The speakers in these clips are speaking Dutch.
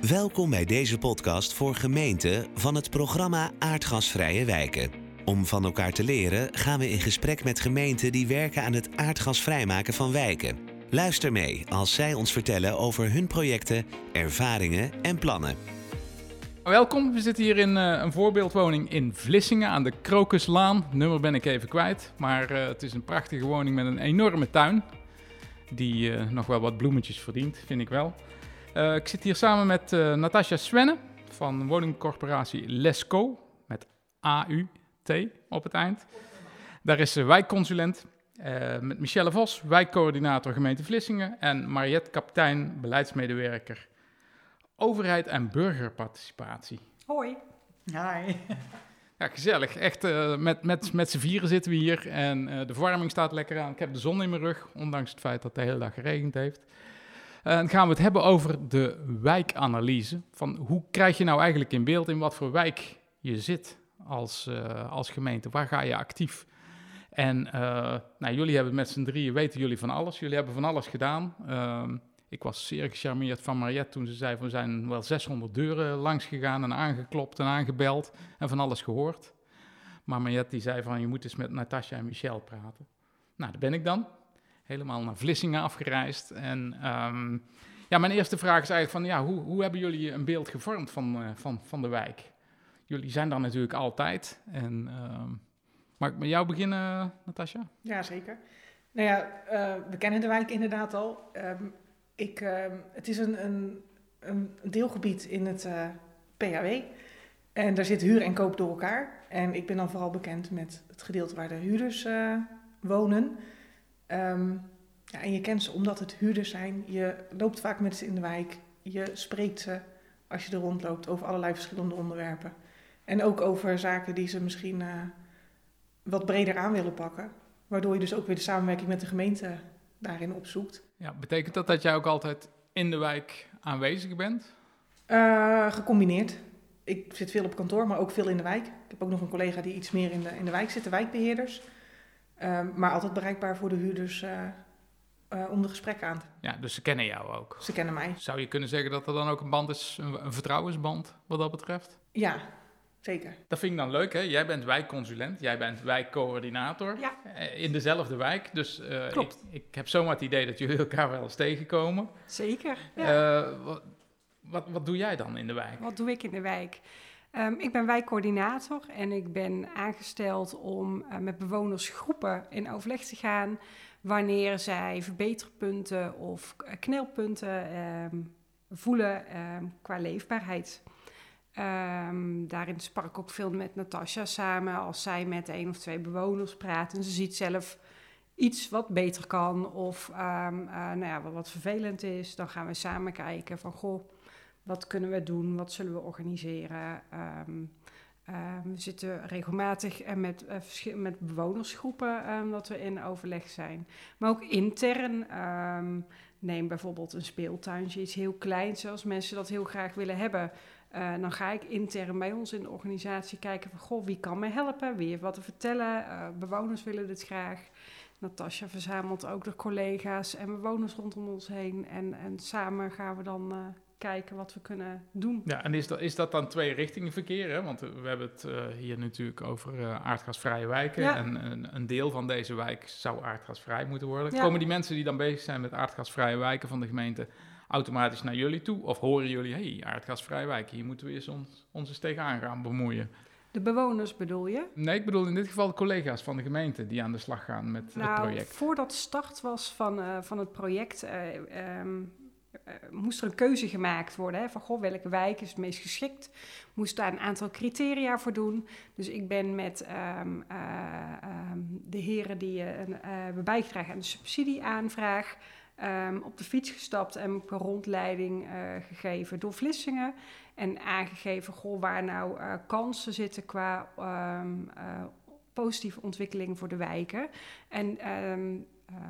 Welkom bij deze podcast voor gemeenten van het programma Aardgasvrije Wijken. Om van elkaar te leren gaan we in gesprek met gemeenten die werken aan het aardgasvrijmaken van wijken. Luister mee als zij ons vertellen over hun projecten, ervaringen en plannen. Welkom, we zitten hier in uh, een voorbeeldwoning in Vlissingen aan de Krokuslaan. Nummer ben ik even kwijt, maar uh, het is een prachtige woning met een enorme tuin. Die uh, nog wel wat bloemetjes verdient, vind ik wel. Ik zit hier samen met Natasja Svenne van woningcorporatie Lesco, met AUT op het eind. Daar is ze wijkconsulent. met Michelle Vos, wijkcoördinator gemeente Vlissingen. En Mariette Kaptein, beleidsmedewerker overheid en burgerparticipatie. Hoi. Hi. Ja, gezellig. Echt, uh, met, met, met z'n vieren zitten we hier en uh, de verwarming staat lekker aan. Ik heb de zon in mijn rug, ondanks het feit dat het de hele dag geregend heeft. En uh, dan gaan we het hebben over de wijkanalyse. Van hoe krijg je nou eigenlijk in beeld in wat voor wijk je zit als, uh, als gemeente? Waar ga je actief? En nou, jullie hebben met z'n drieën, weten jullie van alles. Jullie hebben van alles gedaan. Ehm, ik was zeer gecharmeerd van Mariette toen ze zei: We zijn wel 600 deuren langs gegaan en aangeklopt en aangebeld en van alles gehoord. Maar Mariette die zei: van, Je moet eens met Natasja en Michel praten. Nou, daar ben ik dan. Helemaal naar Vlissingen afgereisd. En um, ja, mijn eerste vraag is eigenlijk: van, ja, hoe, hoe hebben jullie een beeld gevormd van, uh, van, van de wijk? Jullie zijn daar natuurlijk altijd. En, um, mag ik met jou beginnen, Natasja? Ja, zeker. Nou ja, uh, we kennen de wijk inderdaad al. Um, ik, het is een, een, een, deelgebied in het uh, PHW. En daar zit huur en koop door elkaar. En ik ben dan vooral bekend met het gedeelte waar de huurders wonen. Um, ja, en je kent ze omdat het huurders zijn. Je loopt vaak met ze in de wijk. Je spreekt ze als je er rondloopt over allerlei verschillende onderwerpen. En ook over zaken die ze misschien uh, wat breder aan willen pakken. Waardoor je dus ook weer de samenwerking met de gemeente daarin opzoekt. Ja, betekent dat dat jij ook altijd in de wijk aanwezig bent? Uh, gecombineerd. Ik zit veel op kantoor, maar ook veel in de wijk. Ik heb ook nog een collega die iets meer in de, in de wijk zit, de wijkbeheerders. Uh, maar altijd bereikbaar voor de huurders uh, om de gesprekken aan te Ja, dus ze kennen jou ook? Ze kennen mij. Zou je kunnen zeggen dat er dan ook een band is, een, een vertrouwensband wat dat betreft? Ja, Zeker. Dat vind ik dan leuk, hè? Jij bent wijkconsulent, jij bent wijkcoördinator ja. in dezelfde wijk. Dus uh, ik, ik, heb zomaar het idee dat jullie elkaar wel eens tegenkomen. Zeker. Ja. Wat, wat, wat, doe jij dan in de wijk? Wat doe ik in de wijk? Um, ik ben wijkcoördinator en ik ben aangesteld om uh, met bewonersgroepen in overleg te gaan wanneer zij verbeterpunten of knelpunten um, voelen um, qua leefbaarheid. Daarin sprak ik ook veel met Natasja samen. Als zij met één of twee bewoners praat en ze ziet zelf iets wat beter kan of uh, nou ja, wat, wat, vervelend is, dan gaan we samen kijken van goh, wat kunnen we doen, wat zullen we organiseren. Um, we zitten regelmatig en met, uh, met bewonersgroepen dat we in overleg zijn. Maar ook intern. neem bijvoorbeeld een speeltuintje, iets heel kleins, zoals mensen dat heel graag willen hebben. Uh, dan ga ik intern bij ons in de organisatie kijken van... goh, wie kan mij helpen? Wie heeft wat te vertellen? Bewoners willen dit graag. Natasja verzamelt ook de collega's en bewoners rondom ons heen. En, en samen gaan we dan kijken wat we kunnen doen. Ja, en is dat, is dat dan twee richtingen verkeer? Hè? Want we hebben het hier natuurlijk over aardgasvrije wijken. Ja. En een, een, deel van deze wijk zou aardgasvrij moeten worden. Ja. Komen die mensen die dan bezig zijn met aardgasvrije wijken van de gemeente automatisch naar jullie toe? Of horen jullie, hey, aardgasvrij wijk, hier moeten we eens ons, ons eens tegenaan gaan bemoeien? De bewoners bedoel je? Nee, ik bedoel in dit geval de collega's van de gemeente die aan de slag gaan met nou, het project. Voordat start was van, uh, van het project, uh, um, uh, moest er een keuze gemaakt worden. Hè, van goh, welke wijk is het meest geschikt? Moest daar een aantal criteria voor doen. Dus ik ben met um, um, de heren die hebben bijgedragen aan de subsidieaanvraag. Um, op de fiets gestapt en een rondleiding uh, gegeven door Vlissingen. En aangegeven goh, waar nou uh, kansen zitten qua uh, positieve ontwikkeling voor de wijken. En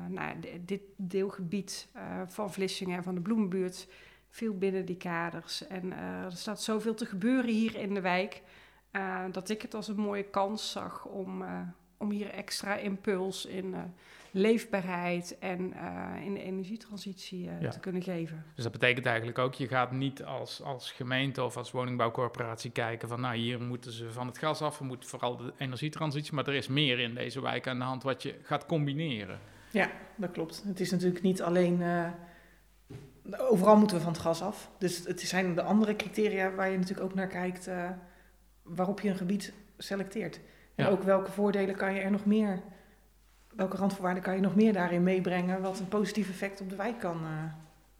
nou, dit deelgebied van Vlissingen en van de Bloemenbuurt viel binnen die kaders. En er staat zoveel te gebeuren hier in de wijk. dat ik het als een mooie kans zag om om hier extra impuls in leefbaarheid en in de energietransitie te kunnen geven. Dus dat betekent eigenlijk ook, je gaat niet als, als gemeente of als woningbouwcorporatie kijken van nou hier moeten ze van het gas af, we moeten vooral de energietransitie, maar er is meer in deze wijk aan de hand wat je gaat combineren. Ja, dat klopt. Het is natuurlijk niet alleen overal moeten we van het gas af. Dus het zijn de andere criteria waar je natuurlijk ook naar kijkt, uh, waarop je een gebied selecteert. En ook welke voordelen kan je er nog meer, welke randvoorwaarden kan je nog meer daarin meebrengen, wat een positief effect op de wijk kan, uh,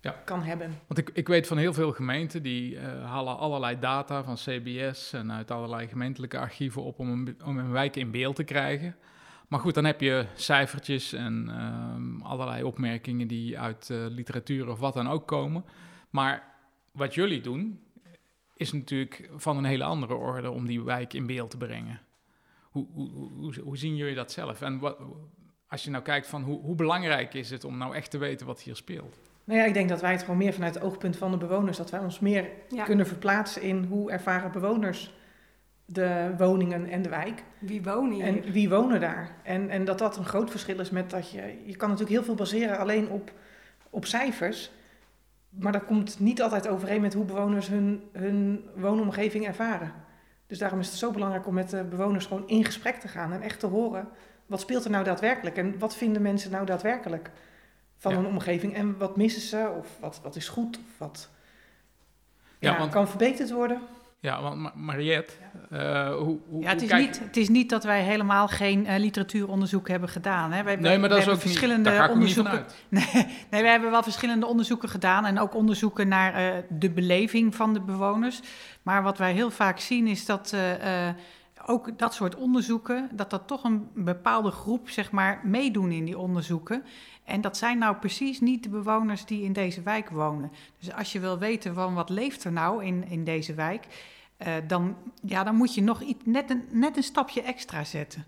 ja. kan hebben. Want ik, ik weet van heel veel gemeenten die halen allerlei data van CBS en uit allerlei gemeentelijke archieven op om een, om een wijk in beeld te krijgen. Maar goed, dan heb je cijfertjes en ehm, allerlei opmerkingen die uit uh, literatuur of wat dan ook komen. Maar wat jullie doen, is natuurlijk van een hele andere orde om die wijk in beeld te brengen. Hoe, hoe, hoe, hoe zien jullie dat zelf? En wat, als je nou kijkt van hoe, hoe belangrijk is het om nou echt te weten wat hier speelt? Nou ja, ik denk dat wij het gewoon meer vanuit het oogpunt van de bewoners, dat wij ons meer kunnen verplaatsen in hoe ervaren bewoners de woningen en de wijk. Wie wonen hier? En wie wonen daar? En, en dat dat een groot verschil is met dat je... Je kan natuurlijk heel veel baseren alleen op, op cijfers. Maar dat komt niet altijd overeen met hoe bewoners hun, hun woonomgeving ervaren. Dus daarom is het zo belangrijk om met de bewoners gewoon in gesprek te gaan. En echt te horen, wat speelt er nou daadwerkelijk? En wat vinden mensen nou daadwerkelijk van ja. een omgeving? En wat missen ze? Of wat, wat is goed? Of wat ja, want... kan verbeterd worden? Ja, want Mariette, uh, hoe, hoe, ja, het, is niet, het is niet dat wij helemaal geen uh, literatuuronderzoek hebben gedaan. Hè. Wij, nee, maar dat is ook verschillende niet, onderzoeken. Nee, nee, we hebben wel verschillende onderzoeken gedaan en ook onderzoeken naar uh, de beleving van de bewoners. Maar wat wij heel vaak zien is dat ook dat soort onderzoeken, dat dat toch een bepaalde groep zeg maar meedoen in die onderzoeken. En dat zijn nou precies niet de bewoners die in deze wijk wonen. Dus als je wil weten van wat leeft er nou in, in deze wijk, uh, dan, ja, dan moet je nog iets, net, een, net een stapje extra zetten.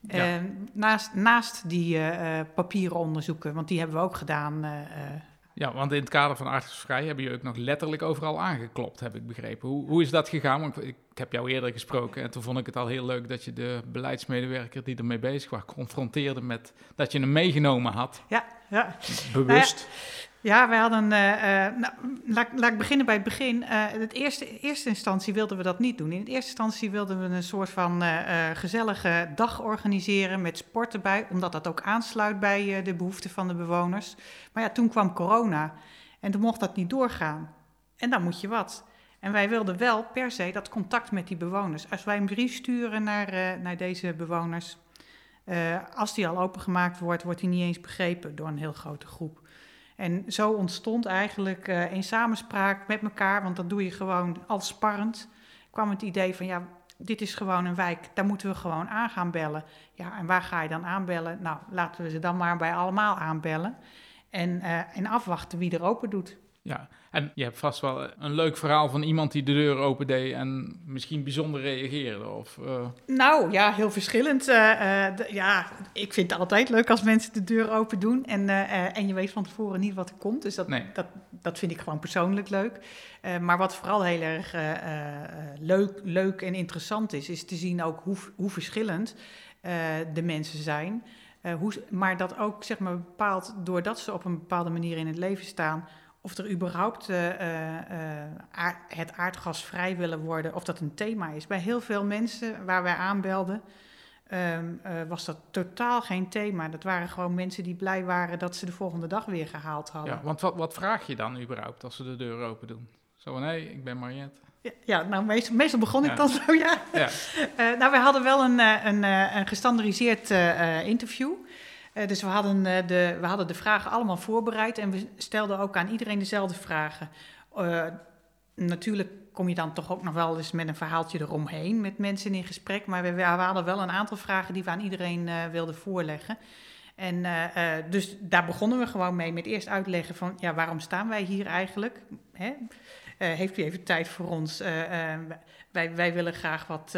Ja. Uh, naast, naast die uh, papieren onderzoeken, want die hebben we ook gedaan. ja, want in het kader van Artsvrij hebben jullie ook nog letterlijk overal aangeklopt, heb ik begrepen. Hoe, hoe is dat gegaan? Want ik heb jou eerder gesproken en toen vond ik het al heel leuk dat je de beleidsmedewerker die ermee bezig was, confronteerde met dat je hem meegenomen had. Ja, ja. Bewust. Ja, wij hadden. Uh, uh, nou, laat, laat, ik beginnen bij het begin. Uh, het eerste, eerste instantie wilden we dat niet doen. In de eerste instantie wilden we een soort van gezellige dag organiseren met sport erbij, omdat dat ook aansluit bij de behoeften van de bewoners. Maar ja, toen kwam corona en toen mocht dat niet doorgaan. En dan moet je wat. En wij wilden wel per se dat contact met die bewoners. Als wij een brief sturen naar, naar deze bewoners, als die al opengemaakt wordt, wordt die niet eens begrepen door een heel grote groep. En zo ontstond eigenlijk uh, een samenspraak met elkaar, want dat doe je gewoon al sparrend. kwam het idee van ja, dit is gewoon een wijk, daar moeten we gewoon aan gaan bellen. Ja, en waar ga je dan aanbellen? Nou, laten we ze dan maar bij allemaal aanbellen. En, en afwachten wie er open doet. Ja, en je hebt vast wel een leuk verhaal van iemand die de deur opendeed en misschien bijzonder reageerde. Of, uh... Nou ja, heel verschillend. Uh, de, ja, ik vind het altijd leuk als mensen de deur open doen en, en je weet van tevoren niet wat er komt. Dus dat, nee. dat, dat vind ik gewoon persoonlijk leuk. maar wat vooral heel erg leuk, leuk en interessant is, is te zien ook hoe, hoe verschillend de mensen zijn. hoe, maar dat ook zeg maar, bepaald doordat ze op een bepaalde manier in het leven staan of er überhaupt uh, uh, aard, het aardgasvrij willen worden, of dat een thema is. Bij heel veel mensen waar wij aanbelden, um, was dat totaal geen thema. Dat waren gewoon mensen die blij waren dat ze de volgende dag weer gehaald hadden. Ja, want wat, wat vraag je dan überhaupt als ze de deur open doen? Zo van, hé, hey, ik ben Mariette. Ja, ja, nou meestal, meestal begon ik dan zo, ja. ja. nou, we hadden wel een, een, een gestandardiseerd interview. Uh, dus we hadden, uh, de, we hadden de vragen allemaal voorbereid en we stelden ook aan iedereen dezelfde vragen. Uh, natuurlijk kom je dan toch ook nog wel eens met een verhaaltje eromheen met mensen in gesprek. Maar we, we hadden wel een aantal vragen die we aan iedereen wilden voorleggen. En dus daar begonnen we gewoon mee met eerst uitleggen van ja, waarom staan wij hier eigenlijk? Hè? Heeft u even tijd voor ons? wij, wij willen graag wat,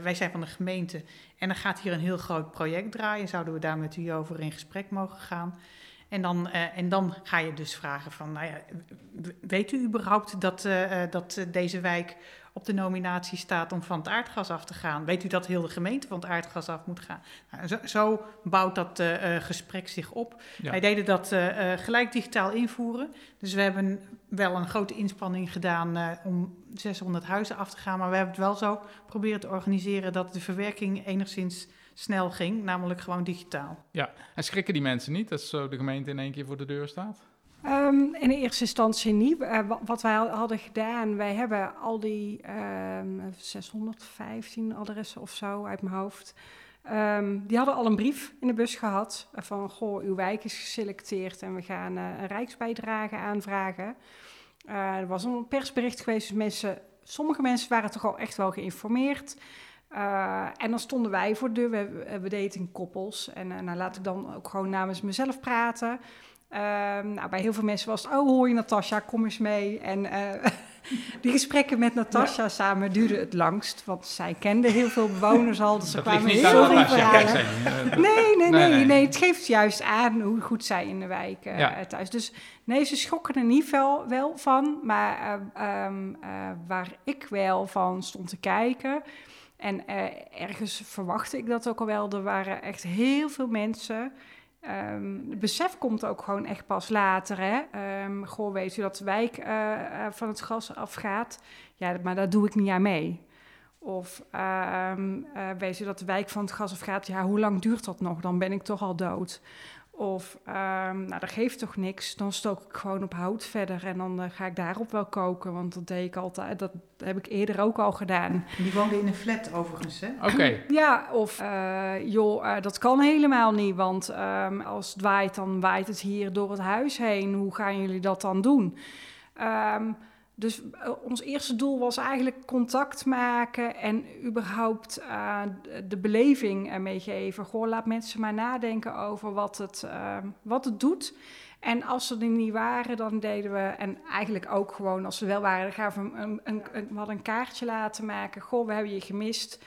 wij zijn van de gemeente en dan gaat hier een heel groot project draaien. Zouden we daar met u over in gesprek mogen gaan? En dan, eh, en dan ga je dus vragen van, nou ja, weet u überhaupt dat, dat deze wijk op de nominatie staat om van het aardgas af te gaan? Weet u dat heel de gemeente van het aardgas af moet gaan? Nou, zo, zo, bouwt dat gesprek zich op. Wij deden dat gelijk digitaal invoeren. Dus we hebben wel een grote inspanning gedaan om 600 huizen af te gaan. Maar we hebben het wel zo proberen te organiseren dat de verwerking enigszins snel ging, namelijk gewoon digitaal. Ja, en schrikken die mensen niet als zo de gemeente in één keer voor de deur staat? Um, in eerste instantie niet. Uh, wat wij hadden gedaan, wij hebben al die um, ehm, 615 adressen of zo uit mijn hoofd. Um, die hadden al een brief in de bus gehad van, goh, uw wijk is geselecteerd en we gaan uh, een rijksbijdrage aanvragen. Er was een persbericht geweest, dus mensen, sommige mensen waren toch al echt wel geïnformeerd. En dan stonden wij voor de deur, we, we deden in koppels. En nou, laat ik dan ook gewoon namens mezelf praten. Uh, nou, bij heel veel mensen was het, oh hoor je Natasja, kom eens mee. En uh, die gesprekken met Natasja ja. samen duurden het langst. Want zij kende heel veel bewoners al, dus er kwamen heel veel verhalen. Nee, nee, nee, nee, nee, het geeft juist aan hoe goed zij in de wijk uh, ja. thuis. Dus nee, ze schokken er niet wel, wel van. Maar um, waar ik wel van stond te kijken... En uh, ergens verwachtte ik dat ook al wel. Er waren echt heel veel mensen. Um, het besef komt ook gewoon echt pas later. Hè? Um, goh, weet u dat de wijk uh, uh, van het gas afgaat? Ja, maar daar doe ik niet aan mee. Of um, weet u dat de wijk van het gas afgaat? Ja, hoe lang duurt dat nog? Dan ben ik toch al dood. Of, um, nou, dat geeft toch niks. Dan stook ik gewoon op hout verder en dan uh, ga ik daarop wel koken. Want dat deed ik altijd. Dat heb ik eerder ook al gedaan. Die woonde in een flat overigens, hè? Oké. Okay. Ja, of uh, joh, uh, dat kan helemaal niet. Want um, als het waait, dan waait het hier door het huis heen. Hoe gaan jullie dat dan doen? Um, dus uh, ons eerste doel was eigenlijk contact maken en überhaupt uh, de beleving uh, meegeven. Goh, laat mensen maar nadenken over wat het, wat het doet. En als ze er niet waren, dan deden we, en eigenlijk ook gewoon als ze wel waren, dan gaven we een, een, een, we hadden een kaartje laten maken. Goh, we hebben je gemist.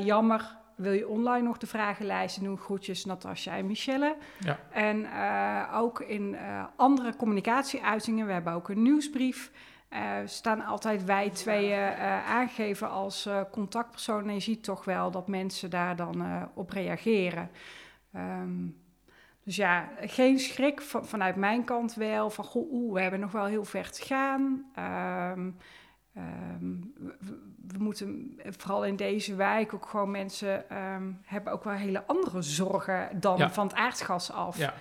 jammer, wil je online nog de vragenlijsten doen? Groetjes, Natasja en Michelle. Ja. En ook in andere communicatieuitingen, we hebben ook een nieuwsbrief. Uh, staan altijd wij tweeën uh, aangegeven als uh, contactpersoon. En je ziet toch wel dat mensen daar dan op reageren. Um, dus ja, geen schrik van, vanuit mijn kant wel. Van goh, oeh, we hebben nog wel heel ver te gaan. Um, um, we, we, moeten vooral in deze wijk ook gewoon mensen hebben ook wel hele andere zorgen dan ja. van het aardgas af. Ja.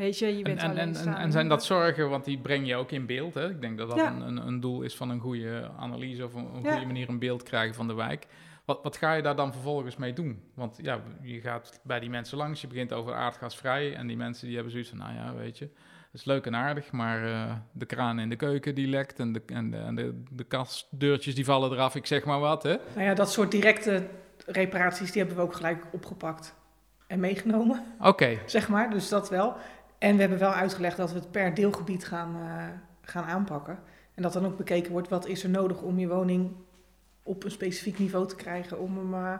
Weet je, je bent en, en, en, en, zijn dat zorgen, want die breng je ook in beeld. Hè? Ik denk dat dat ja. een, een, een, doel is van een goede analyse of een, een Ja. goede manier een beeld krijgen van de wijk. Wat, wat ga je daar dan vervolgens mee doen? Want ja, je gaat bij die mensen langs, je begint over aardgasvrij. En die mensen die hebben zoiets van, nou ja, weet je, dat is leuk en aardig. Maar uh, de kraan in de keuken die lekt en de, en de, en de, de kastdeurtjes die vallen eraf, ik zeg maar wat. Hè? Nou ja, dat soort directe reparaties, die hebben we ook gelijk opgepakt en meegenomen. Oké. Zeg maar, dus dat wel. En we hebben wel uitgelegd dat we het per deelgebied gaan, uh, gaan aanpakken. En dat dan ook bekeken wordt wat is er nodig om je woning op een specifiek niveau te krijgen om hem uh,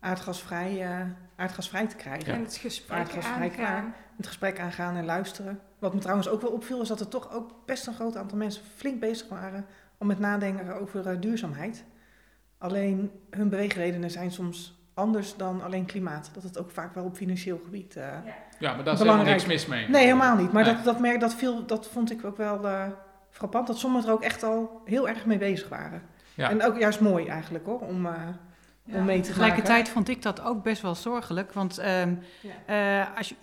aardgasvrij, uh, aardgasvrij te krijgen. En het gesprek aangaan. Het gesprek aangaan en luisteren. Wat me trouwens ook wel opviel is dat er toch ook best een groot aantal mensen flink bezig waren om met nadenken over duurzaamheid. Alleen hun beweegredenen zijn soms anders dan alleen klimaat. Dat het ook vaak wel op financieel gebied. Uh, ja. maar daar is helemaal niks mis mee. Nee, helemaal niet. Maar nee. dat, dat, merk, dat, viel, dat vond ik ook wel uh, frappant. Dat sommigen er ook echt al heel erg mee bezig waren. Ja. En ook juist mooi eigenlijk hoor, om, uh, ja. om mee te Tegelijkertijd vond ik dat ook best wel zorgelijk. Want um, ja. als je,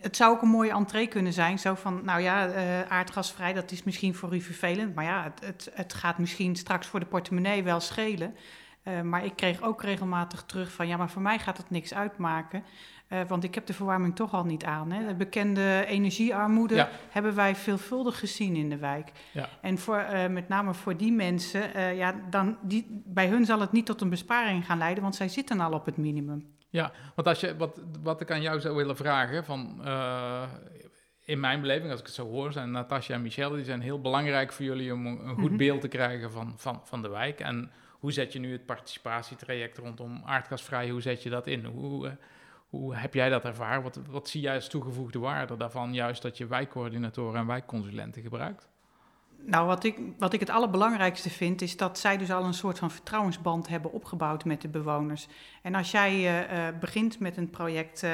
het zou ook een mooie entree kunnen zijn. Zo van, nou ja, aardgasvrij, dat is misschien voor u vervelend. Maar ja, het, het, het gaat misschien straks voor de portemonnee wel schelen. Uh, maar ik kreeg ook regelmatig terug van ja, maar voor mij gaat het niks uitmaken. Uh, want ik heb de verwarming toch al niet aan. Hè. De bekende energiearmoede ja. hebben wij veelvuldig gezien in de wijk. Ja. En voor, uh, met name voor die mensen, ja, dan die, bij hun zal het niet tot een besparing gaan leiden, want zij zitten al op het minimum. Ja, want als je, wat, wat ik aan jou zou willen vragen, van, in mijn beleving, als ik het zo hoor, zijn Natasja en Michelle, die zijn heel belangrijk voor jullie om een goed mm -hmm. beeld te krijgen van, van, van de wijk. En hoe zet je nu het participatietraject rondom aardgasvrij, hoe zet je dat in? Hoe, uh, Hoe heb jij dat ervaren? Wat, wat zie jij als toegevoegde waarde daarvan, juist dat je wijkcoördinatoren en wijkconsulenten gebruikt? Nou, wat ik, wat ik het allerbelangrijkste vind, is dat zij dus al een soort van vertrouwensband hebben opgebouwd met de bewoners. En als jij uh, uh, begint met een project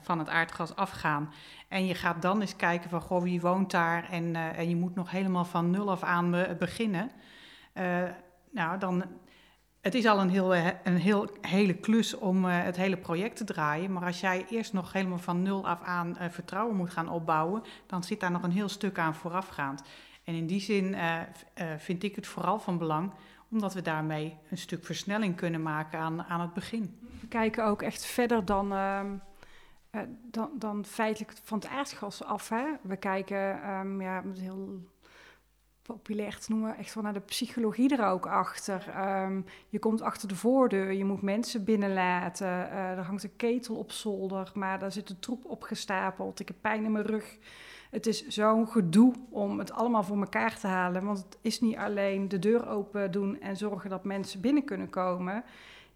van het aardgas afgaan en je gaat dan eens kijken van, goh, wie woont daar? En, en je moet nog helemaal van nul af aan beginnen. Nou, dan, het is al een, heel, een heel, hele klus om het hele project te draaien. Maar als jij eerst nog helemaal van nul af aan vertrouwen moet gaan opbouwen, dan zit daar nog een heel stuk aan voorafgaand. En in die zin vind ik het vooral van belang, omdat we daarmee een stuk versnelling kunnen maken aan, aan het begin. We kijken ook echt verder dan, uh, dan, dan feitelijk van het aardgas af. Hè? We kijken, um, ja, heel populair te noemen, echt wel naar de psychologie er ook achter. Um, je komt achter de voordeur, je moet mensen binnenlaten. er hangt een ketel op zolder, maar daar zit een troep opgestapeld. Ik heb pijn in mijn rug het is zo'n gedoe om het allemaal voor elkaar te halen. Want het is niet alleen de deur open doen en zorgen dat mensen binnen kunnen komen.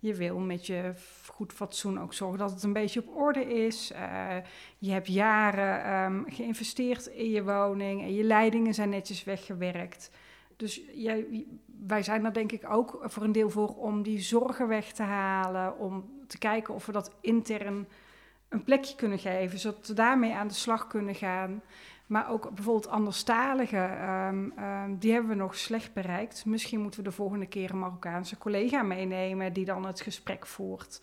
Je wil met je goed fatsoen ook zorgen dat het een beetje op orde is. Uh, je hebt jaren um, geïnvesteerd in je woning en je leidingen zijn netjes weggewerkt. Dus jij, wij zijn er denk ik ook voor een deel voor om die zorgen weg te halen. Om te kijken of we dat intern een plekje kunnen geven, zodat we daarmee aan de slag kunnen gaan. Maar ook bijvoorbeeld anderstaligen, um, um, die hebben we nog slecht bereikt. Misschien moeten we de volgende keer een Marokkaanse collega meenemen die dan het gesprek voert.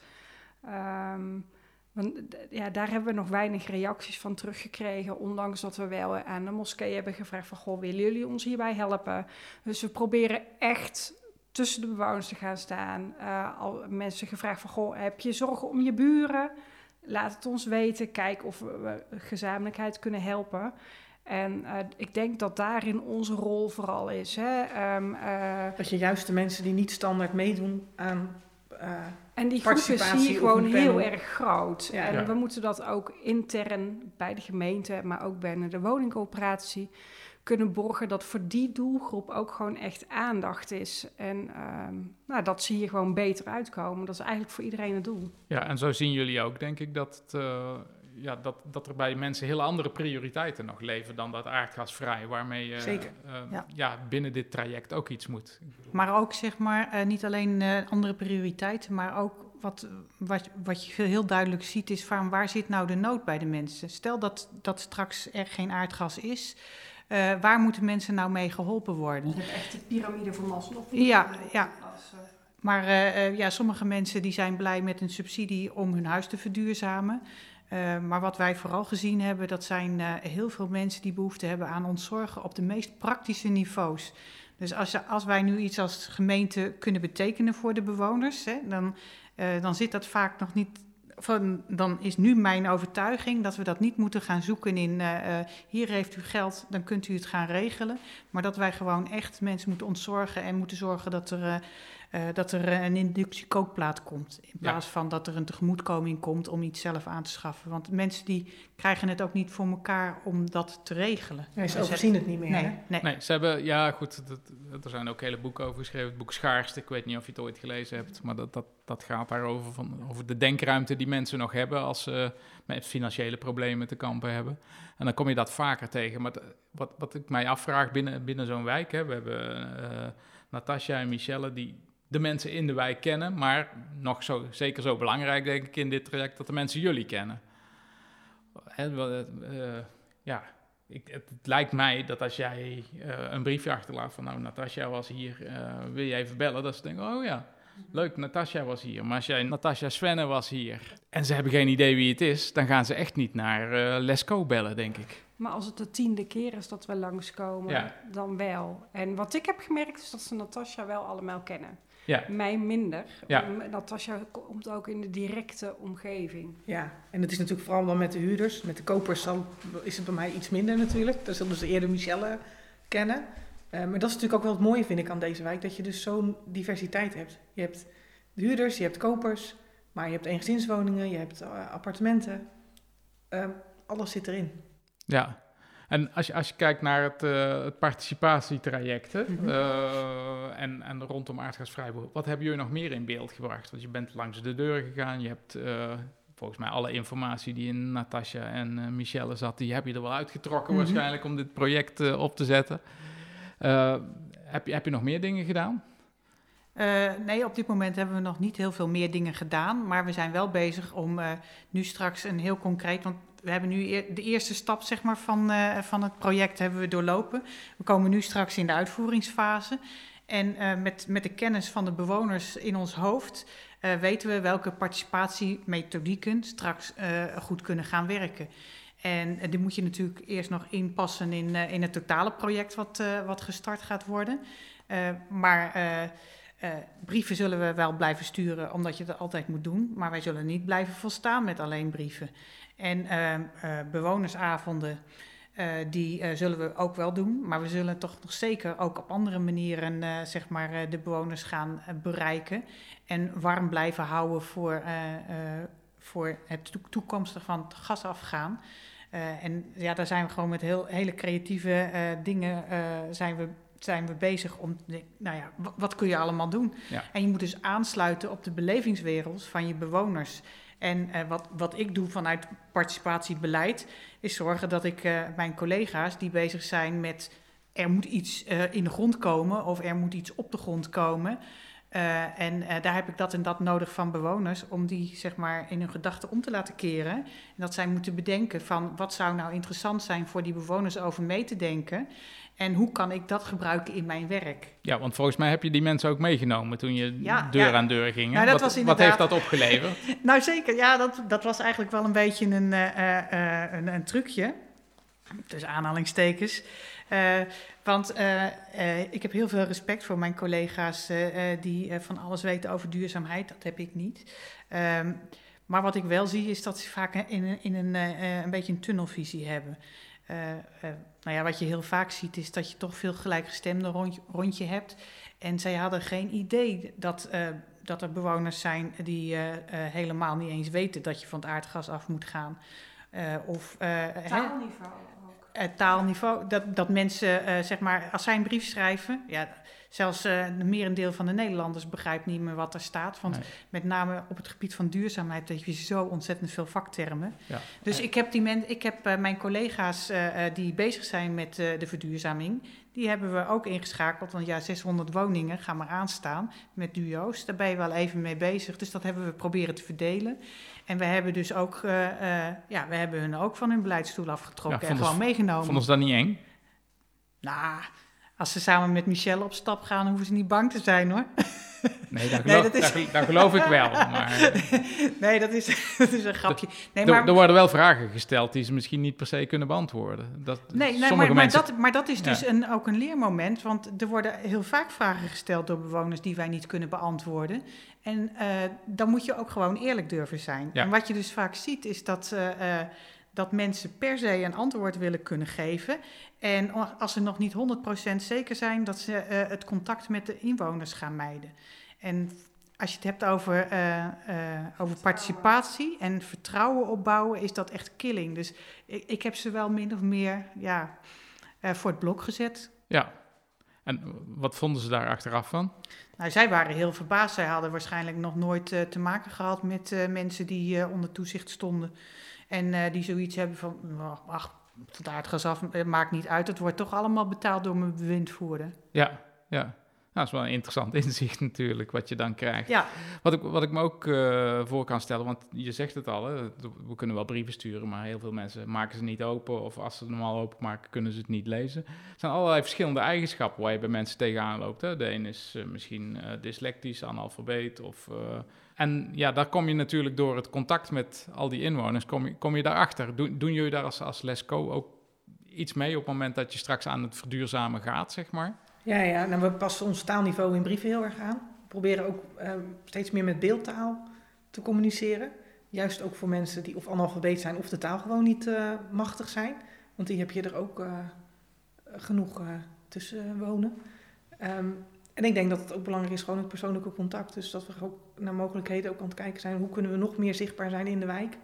Um, want ja, daar hebben we nog weinig reacties van teruggekregen, ondanks dat we wel aan de moskee hebben gevraagd van, goh, willen jullie ons hierbij helpen? Dus we proberen echt tussen de bewoners te gaan staan. Uh, al mensen gevraagd van, goh, heb je zorgen om je buren? Laat het ons weten. Kijk of we gezamenlijkheid kunnen helpen. En uh, ik denk dat daarin onze rol vooral is. Hè? Um, uh, dat je juist de mensen die niet standaard meedoen aan. Uh, en die groepen zie je gewoon heel erg groot. Ja, en ja. we moeten dat ook intern bij de gemeente, maar ook binnen de woningcoöperatie kunnen borgen dat voor die doelgroep ook gewoon echt aandacht is. En um, nou, dat zie je gewoon beter uitkomen. Dat is eigenlijk voor iedereen het doel. Ja, en zo zien jullie ook, denk ik, dat, het, uh, ja, dat, dat er bij mensen hele andere prioriteiten nog leven dan dat aardgasvrij, waarmee je. Uh, ja. ja. binnen dit traject ook iets moet. Maar ook zeg maar, uh, niet alleen andere prioriteiten, maar ook wat, wat, wat je heel duidelijk ziet is van waar zit nou de nood bij de mensen? Stel dat, dat straks er geen aardgas is. Uh, waar moeten mensen nou mee geholpen worden? Je hebt echt de piramide van Maslow. Ja, ja. Maar uh, ja, sommige mensen die zijn blij met een subsidie om hun huis te verduurzamen. Maar wat wij vooral gezien hebben, dat zijn heel veel mensen die behoefte hebben aan ontzorgen op de meest praktische niveaus. Dus als, als wij nu iets als gemeente kunnen betekenen voor de bewoners, hè, dan, dan zit dat vaak nog niet van, dan is nu mijn overtuiging dat we dat niet moeten gaan zoeken in uh, hier heeft u geld, dan kunt u het gaan regelen. Maar dat wij gewoon echt mensen moeten ontzorgen en moeten zorgen dat er, uh, dat er een inductiekookplaat komt. In plaats ja. van dat er een tegemoetkoming komt om iets zelf aan te schaffen. Want mensen die krijgen het ook niet voor elkaar om dat te regelen. Nee, ze overzien het niet meer. Nee, nee. nee ze hebben, ja goed, dat, er zijn ook hele boeken over geschreven. Het boek Schaarste, ik weet niet of je het ooit gelezen hebt, maar dat, dat, dat gaat daarover, van, over de denkruimte die mensen nog hebben als ze met financiële problemen te kampen hebben. En dan kom je dat vaker tegen. Maar wat, wat ik mij afvraag binnen, binnen zo'n wijk, hè, we hebben uh, Natasja en Michelle die de mensen in de wijk kennen, maar nog zo, zeker zo belangrijk denk ik in dit traject dat de mensen jullie kennen. Hè, uh, ja, ik, het, het, lijkt mij dat als jij uh, een briefje achterlaat van nou, Natasja was hier, wil je even bellen, dat ze denken, oh ja, Leuk, Natasja was hier. Maar als jij Natasja Svenne was hier en ze hebben geen idee wie het is, dan gaan ze echt niet naar Lesco bellen, denk ik. Maar als het de tiende keer is dat we langskomen, ja. dan wel. En wat ik heb gemerkt is dat ze Natasja wel allemaal kennen. Ja. Mij minder. Ja. Natasja komt ook in de directe omgeving. Ja, en het is natuurlijk vooral dan met de huurders. Met de kopers zal, is het bij mij iets minder natuurlijk. Dan zullen ze eerder Michelle kennen. Uh, maar dat is natuurlijk ook wel het mooie, vind ik, aan deze wijk, dat je dus zo'n diversiteit hebt. Je hebt huurders, je hebt kopers, maar je hebt eengezinswoningen, je hebt uh, appartementen. Uh, alles zit erin. Ja, en als je, als je kijkt naar het, het participatietraject mm -hmm. en, en rondom aardgasvrij, wat hebben jullie nog meer in beeld gebracht? Want je bent langs de deur gegaan, je hebt volgens mij alle informatie die in Natasja en uh, Michelle zat, die heb je er wel uitgetrokken Mhm. waarschijnlijk om dit project eh, op te zetten. Eh, heb, je, heb je nog meer dingen gedaan? Eh, nee, op dit moment hebben we nog niet heel veel meer dingen gedaan. Maar we zijn wel bezig om eh, nu straks een heel concreet. Want we hebben nu de eerste stap zeg maar, van, eh, van het project hebben we doorlopen. We komen nu straks in de uitvoeringsfase. En eh, met, met de kennis van de bewoners in ons hoofd eh, weten we welke participatiemethodieken straks goed kunnen gaan werken. En die moet je natuurlijk eerst nog inpassen in, in het totale project wat, wat gestart gaat worden. Maar eh, brieven zullen we wel blijven sturen, omdat je dat altijd moet doen. Maar wij zullen niet blijven volstaan met alleen brieven. En eh, eh, bewonersavonden, eh, die zullen we ook wel doen. Maar we zullen toch nog zeker ook op andere manieren zeg maar, de bewoners gaan bereiken. En warm blijven houden voor, voor het toe- toekomstig van het gasafgaan. Eh, en ja, daar zijn we gewoon met heel, hele creatieve dingen zijn we, zijn we bezig om, nou ja, wa- wat kun je allemaal doen? Ja. En je moet dus aansluiten op de belevingswereld van je bewoners. En eh, wat, wat ik doe vanuit participatiebeleid, is zorgen dat ik eh, mijn collega's die bezig zijn met er moet iets eh, in de grond komen of er moet iets op de grond komen. En daar heb ik dat en dat nodig van bewoners om die zeg maar in hun gedachten om te laten keren. En dat zij moeten bedenken van wat zou nou interessant zijn voor die bewoners over mee te denken. En hoe kan ik dat gebruiken in mijn werk? Ja, want volgens mij heb je die mensen ook meegenomen toen je Ja, deur ja. aan deur ging. Nou, dat wat, was wat heeft inderdaad- dat opgeleverd? Nou zeker, ja, dat, dat was eigenlijk wel een beetje een, eh, eh, eh, een, een trucje. Dus aanhalingstekens. Want ik heb heel veel respect voor mijn collega's die van alles weten over duurzaamheid. Dat heb ik niet. Ehm, maar wat ik wel zie is dat ze vaak in, in een, een beetje een tunnelvisie hebben. Eh, eh, nou ja, wat je heel vaak ziet is dat je toch veel gelijkgestemden rondje, rondje hebt. En zij hadden geen idee dat, eh, dat er bewoners zijn die helemaal niet eens weten dat je van het aardgas af moet gaan. Of eh, hè, Taalniveau ook. taalniveau. Dat, dat mensen, zeg maar, als zij een brief schrijven, ja, zelfs eh de merendeel van de Nederlanders begrijpt niet meer wat er staat. Want Nee. met name op het gebied van duurzaamheid heb je zo ontzettend veel vaktermen. Ja. Dus ik heb, die men, ik heb eh, mijn collega's eh, die bezig zijn met de verduurzaming, die hebben we ook ingeschakeld. Want ja, 600 woningen gaan maar aanstaan met duo's. Daar ben je wel even mee bezig. Dus dat hebben we proberen te verdelen. En we hebben dus ook, ja, we hebben hun ook van hun beleidsstoel afgetrokken Ja, en gewoon meegenomen. Vonden ze dat niet eng? Nou, als ze samen met Michelle op stap gaan, hoeven ze niet bang te zijn hoor. Nee, dat, Nee, geloof, dat is- dat, dat geloof ik wel. Maar nee, dat is, dat is een grapje. Nee, er, maar, er worden wel vragen gesteld die ze misschien niet per se kunnen beantwoorden. Dat, nee, nee, maar, maar, mensen... dat, maar dat is dus Ja. een, ook een leermoment. Want er worden heel vaak vragen gesteld door bewoners die wij niet kunnen beantwoorden. En eh, dan moet je ook gewoon eerlijk durven zijn. Ja. En wat je dus vaak ziet, is dat, eh, dat mensen per se een antwoord willen kunnen geven. En als ze nog niet 100% zeker zijn, dat ze eh, het contact met de inwoners gaan mijden. En als je het hebt over, eh, eh, over participatie en vertrouwen opbouwen, is dat echt killing. Dus ik, ik heb ze wel min of meer ja, eh, voor het blok gezet. Ja. En wat vonden ze daar achteraf van? Nou, zij waren heel verbaasd. Zij hadden waarschijnlijk nog nooit eh, te maken gehad met eh, mensen die eh, onder toezicht stonden. En die zoiets hebben van, "Nou, ach, het aardgas af, maakt niet uit. Het wordt toch allemaal betaald door mijn bewindvoerder. Ja, ja. Nou, dat is wel een interessant inzicht natuurlijk, wat je dan krijgt. Ja, Wat ik, wat ik me ook eh, voor kan stellen, want je zegt het al, hè, we kunnen wel brieven sturen, maar heel veel mensen maken ze niet open. Of als ze het normaal openmaken, kunnen ze het niet lezen. Er zijn allerlei verschillende eigenschappen waar je bij mensen tegenaan loopt. Hè. De een is eh, misschien eh, dyslectisch, analfabeet. Of, en ja, daar kom je natuurlijk door het contact met al die inwoners, kom je, kom je daarachter. Doen, doen jullie daar als, als Lesco ook iets mee op het moment dat je straks aan het verduurzamen gaat, zeg maar? Ja, ja. Nou, we passen ons taalniveau in brieven heel erg aan. We proberen ook eh, steeds meer met beeldtaal te communiceren. Juist ook voor mensen die of analfabeet zijn of de taal gewoon niet eh, machtig zijn. Want die heb je er ook eh, genoeg tussen wonen. Ehm, en ik denk dat het ook belangrijk is, gewoon het persoonlijke contact. Dus dat we ook naar mogelijkheden ook aan het kijken zijn. Hoe kunnen we nog meer zichtbaar zijn in de wijk?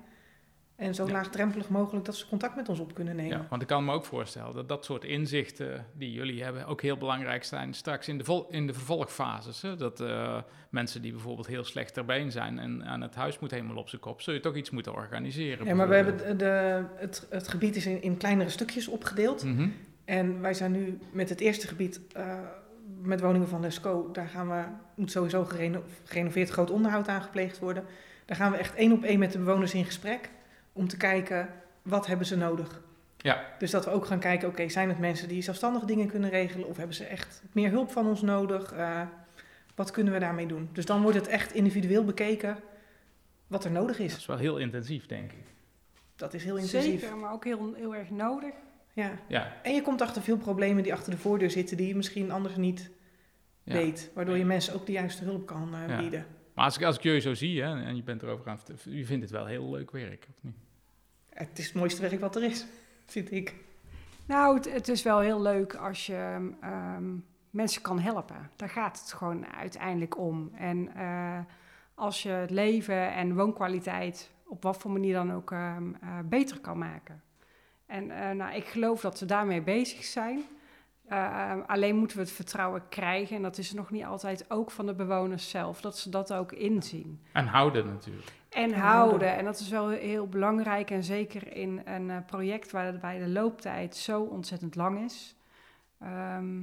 En zo Ja. laagdrempelig mogelijk dat ze contact met ons op kunnen nemen. Ja, want ik kan me ook voorstellen dat dat soort inzichten die jullie hebben ook heel belangrijk zijn straks in de, vol- in de vervolgfases. Hè? Dat eh, mensen die bijvoorbeeld heel slecht ter been zijn en aan het huis moet helemaal op zijn kop, zul je toch iets moeten organiseren. Ja, maar we hebben de, het, het gebied is in, in kleinere stukjes opgedeeld. Mhm. En wij zijn nu met het eerste gebied, eh, met woningen van Lesco, daar gaan we, moet sowieso gereno- gerenoveerd groot onderhoud aangepleegd worden. Daar gaan we echt één op één met de bewoners in gesprek om te kijken wat hebben ze nodig. Ja. Dus dat we ook gaan kijken, oké, zijn het mensen die zelfstandig dingen kunnen regelen of hebben ze echt meer hulp van ons nodig? Eh, wat kunnen we daarmee doen? Dus dan wordt het echt individueel bekeken wat er nodig Dat is. is wel heel intensief, denk ik. Dat is heel intensief. Zeker, maar ook heel, heel erg nodig. Ja. Ja, En je komt achter veel problemen die achter de voordeur zitten die je misschien anders niet ja. weet. Waardoor je mensen ook de juiste hulp kan eh, Ja. bieden. Maar als ik, als ik jullie zo zie hè, en je bent erover aan je vindt het wel heel leuk werk, of niet? Het is het mooiste werk wat er is, vind ik. Nou, het, is wel heel leuk als je ehm, mensen kan helpen. Daar gaat het gewoon uiteindelijk om. En eh, als je het leven en woonkwaliteit op wat voor manier dan ook ehm, eh, beter kan maken. En eh, nou, ik geloof dat we daarmee bezig zijn. Eh, alleen moeten we het vertrouwen krijgen. En dat is nog niet altijd ook van de bewoners zelf. Dat ze dat ook inzien. En houden natuurlijk. En En houden. En dat is wel heel belangrijk. En zeker in een eh, project waarbij de looptijd zo ontzettend lang is. Ehm,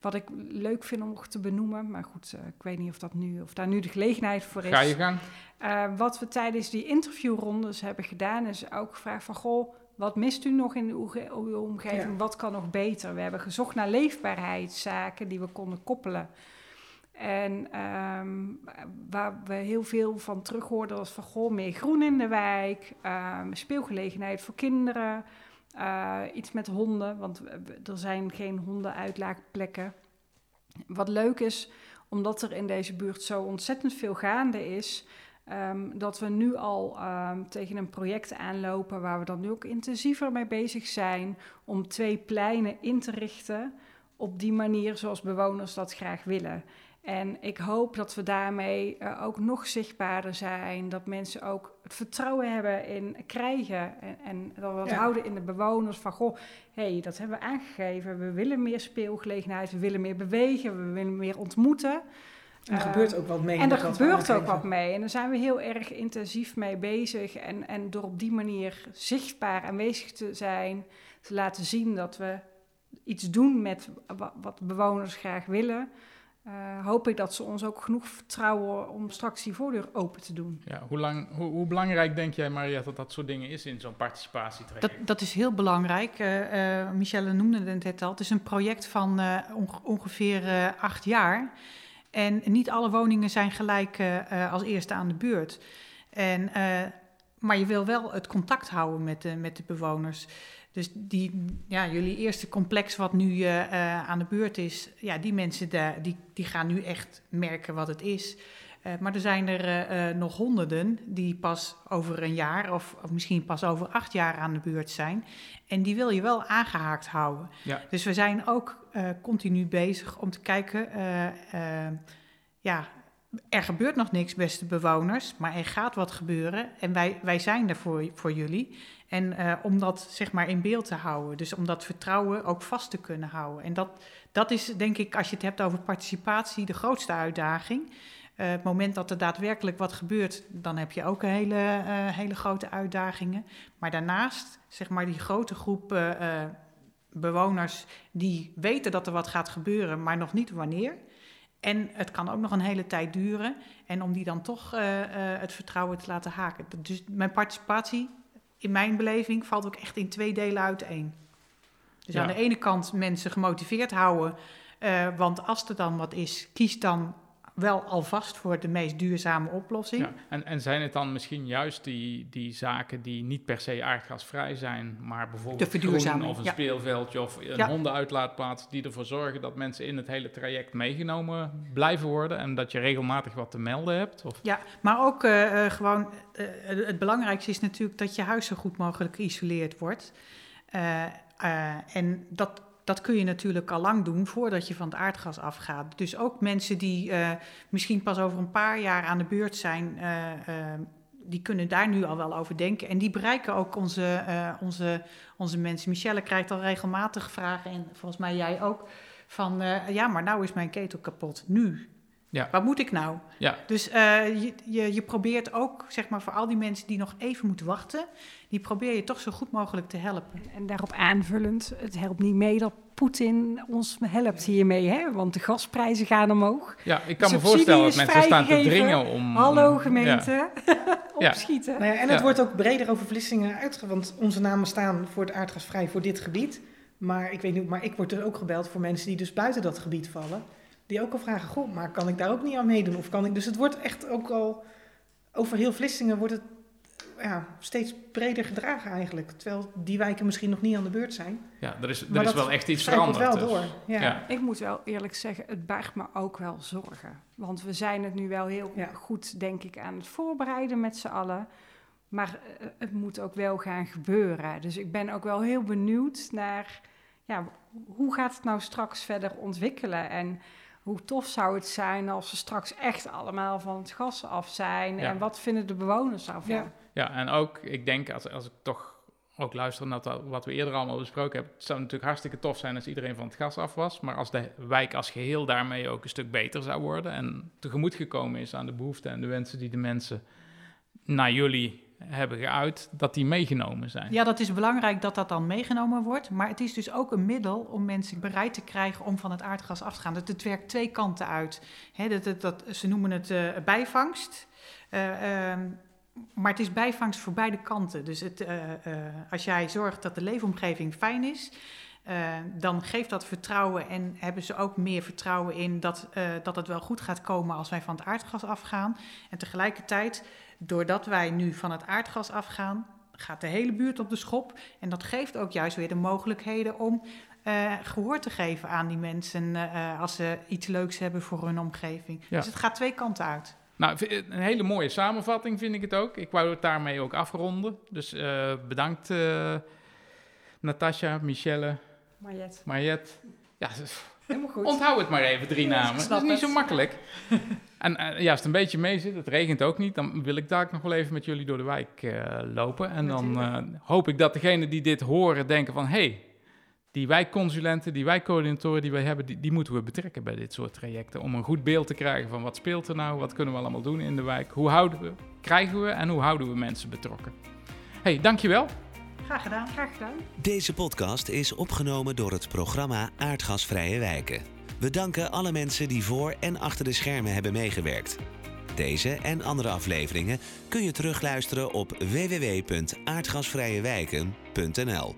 wat ik leuk vind om nog te benoemen, maar goed, eh, ik weet niet of, dat nu, of daar nu de gelegenheid voor is. Ga je gang. Eh, wat we tijdens die interviewrondes hebben gedaan, is ook gevraagd van... Goh, wat mist u nog in uw, ge- uw omgeving? Ja. Wat kan nog beter? We hebben gezocht naar leefbaarheidszaken die we konden koppelen. En ehm, waar we heel veel van terug hoorden was van... Goh, meer groen in de wijk, ehm, speelgelegenheid voor kinderen... eh, iets met honden, want er zijn geen hondenuitlaatplekken. Wat leuk is, omdat er in deze buurt zo ontzettend veel gaande is, ehm, dat we nu al ehm, tegen een project aanlopen waar we dan nu ook intensiever mee bezig zijn om twee pleinen in te richten op die manier zoals bewoners dat graag willen. En ik hoop dat we daarmee eh, ook nog zichtbaarder zijn, dat mensen ook het vertrouwen hebben in krijgen en, en dat we Ja. houden in de bewoners van goh, hé, hey, dat hebben we aangegeven. We willen meer speelgelegenheid, we willen meer bewegen, we willen meer ontmoeten. En er Eh, gebeurt ook wat mee. en er gebeurt ook wat mee. En daar zijn we heel erg intensief mee bezig. En, en door op die manier zichtbaar aanwezig te zijn, te laten zien dat we iets doen met wa- wat bewoners graag willen, eh, hoop ik dat ze ons ook genoeg vertrouwen om straks die voordeur open te doen. Ja, hoe, lang, hoe, hoe belangrijk denk jij, Maria, dat dat soort dingen is in zo'n participatietraject? Dat, dat is heel belangrijk. Eh, eh, Michelle noemde het net al. Het is een project van eh, onge- ongeveer eh, acht jaar. En niet alle woningen zijn gelijk eh, eh, als eerste aan de beurt. En, eh, maar je wil wel het contact houden met de, met de bewoners. Dus die, ja, jullie eerste complex wat nu eh, aan de beurt is, ja, die mensen daar, die, die gaan nu echt merken wat het is. Maar er zijn er nog honderden die pas over een jaar of, of misschien pas over acht jaar aan de beurt zijn. En die wil je wel aangehaakt houden. Ja. Dus we zijn ook eh, continu bezig om te kijken, eh, eh, ja, er gebeurt nog niks, beste bewoners, maar er gaat wat gebeuren en wij, wij zijn er voor, voor jullie. En om dat zeg maar in beeld te houden, dus om dat vertrouwen ook vast te kunnen houden. En dat, dat is denk ik, als je het hebt over participatie, de grootste uitdaging. Het moment dat er daadwerkelijk wat gebeurt, dan heb je ook hele, hele grote uitdagingen. Maar daarnaast, zeg maar, die grote groep bewoners die weten dat er wat gaat gebeuren, maar nog niet wanneer. En het kan ook nog een hele tijd duren. En om die dan toch eh, eh, het vertrouwen te laten haken. Dus mijn participatie, in mijn beleving, valt ook echt in twee delen uiteen. Dus Ja. aan de ene kant mensen gemotiveerd houden. eh, want als er dan wat is, kies dan wel alvast voor de meest duurzame oplossing. Ja, en, en zijn het dan misschien juist die, die zaken die niet per se aardgasvrij zijn, maar bijvoorbeeld groen of een ja. speelveldje of een Ja. hondenuitlaatplaats, die ervoor zorgen dat mensen in het hele traject meegenomen blijven worden en dat je regelmatig wat te melden hebt? Of, Ja, maar ook eh, eh, gewoon, eh, het belangrijkste is natuurlijk dat je huis zo goed mogelijk geïsoleerd wordt. En dat, dat kun je natuurlijk al lang doen voordat je van het aardgas afgaat. Dus ook mensen die eh, misschien pas over een paar jaar aan de beurt zijn, eh, eh, die kunnen daar nu al wel over denken. En die bereiken ook onze, onze, onze mensen. Michelle krijgt al regelmatig vragen, en volgens mij jij ook, van ja, maar nou is mijn ketel kapot. Nu. Ja. Wat moet ik nou? Ja. Dus uh, je, je, je, probeert ook, zeg maar, voor al die mensen die nog even moeten wachten, die probeer je toch zo goed mogelijk te helpen. En daarop aanvullend, het helpt niet mee dat Poetin ons helpt hiermee, hè? want de gasprijzen gaan omhoog. Ja, ik kan me voorstellen dat mensen staan te dringen om... Hallo gemeente, ja. opschieten. Nou ja, en het wordt ook breder over Vlissingen uitge... want onze namen staan voor het aardgasvrij voor dit gebied. Maar ik weet niet, maar ik word er ook gebeld voor mensen die dus buiten dat gebied vallen. Die ook al vragen, goh, maar kan ik daar ook niet aan meedoen? Of kan ik... Dus het wordt echt ook al... Over heel Vlissingen wordt het ja, steeds breder gedragen eigenlijk. Terwijl die wijken misschien nog niet aan de beurt zijn. Ja, er is, er is wel echt iets veranderd. wel dus. door. Ja. Ik moet wel eerlijk zeggen, het baart me ook wel zorgen. Want we zijn het nu wel heel goed, denk ik, aan het voorbereiden met z'n allen. Maar eh, het moet ook wel gaan gebeuren. Dus ik ben ook wel heel benieuwd naar... Ja, hoe gaat het nou straks verder ontwikkelen? En hoe tof zou het zijn als we straks echt allemaal van het gas af zijn? En wat vinden de bewoners daarvan? Ja. Ja, en ook, ik denk, als, als ik toch ook luister naar wat we eerder allemaal besproken hebben, het zou natuurlijk hartstikke tof zijn als iedereen van het gas af was, maar als de wijk als geheel daarmee ook een stuk beter zou worden en tegemoet gekomen is aan de behoeften en de wensen die de mensen naar jullie hebben geuit, dat die meegenomen zijn. Ja, dat is belangrijk dat dat dan meegenomen wordt. Maar het is dus ook een middel om mensen bereid te krijgen om van het aardgas af te gaan. Het, werkt twee kanten uit. dat, dat, ze noemen het uh, bijvangst. Uh, maar het is bijvangst voor beide kanten. Dus het, uh, als jij zorgt dat de leefomgeving fijn is, dan geeft dat vertrouwen en hebben ze ook meer vertrouwen in dat, dat het wel goed gaat komen als wij van het aardgas afgaan. En tegelijkertijd, doordat wij nu van het aardgas afgaan, gaat de hele buurt op de schop. En dat geeft ook juist weer de mogelijkheden om gehoor te geven aan die mensen als ze iets leuks hebben voor hun omgeving. Ja. Dus het gaat twee kanten uit. Nou, een hele mooie samenvatting vind ik het ook. Ik wou het daarmee ook afronden. Dus uh, bedankt uh, Natasja, Michelle, Mariette. Mariette. Ja, Helemaal goed. Onthoud het maar even, drie namen. Dat is niet zo makkelijk. en uh, ja, als het een beetje mee zit, het regent ook niet, dan wil ik daar nog wel even met jullie door de wijk lopen. En dan hoop ik dat degenen die dit horen denken van... hey, die wijkconsulenten, die wijkcoördinatoren die wij hebben, die, die, moeten we betrekken bij dit soort trajecten. Om een goed beeld te krijgen van wat speelt er nou, wat kunnen we allemaal doen in de wijk, hoe houden we, krijgen we en hoe houden we mensen betrokken. hey, dankjewel. Graag gedaan. Graag gedaan. Deze podcast is opgenomen door het programma Aardgasvrije Wijken. We danken alle mensen die voor en achter de schermen hebben meegewerkt. Deze en andere afleveringen kun je terugluisteren op www.aardgasvrijewijken.nl.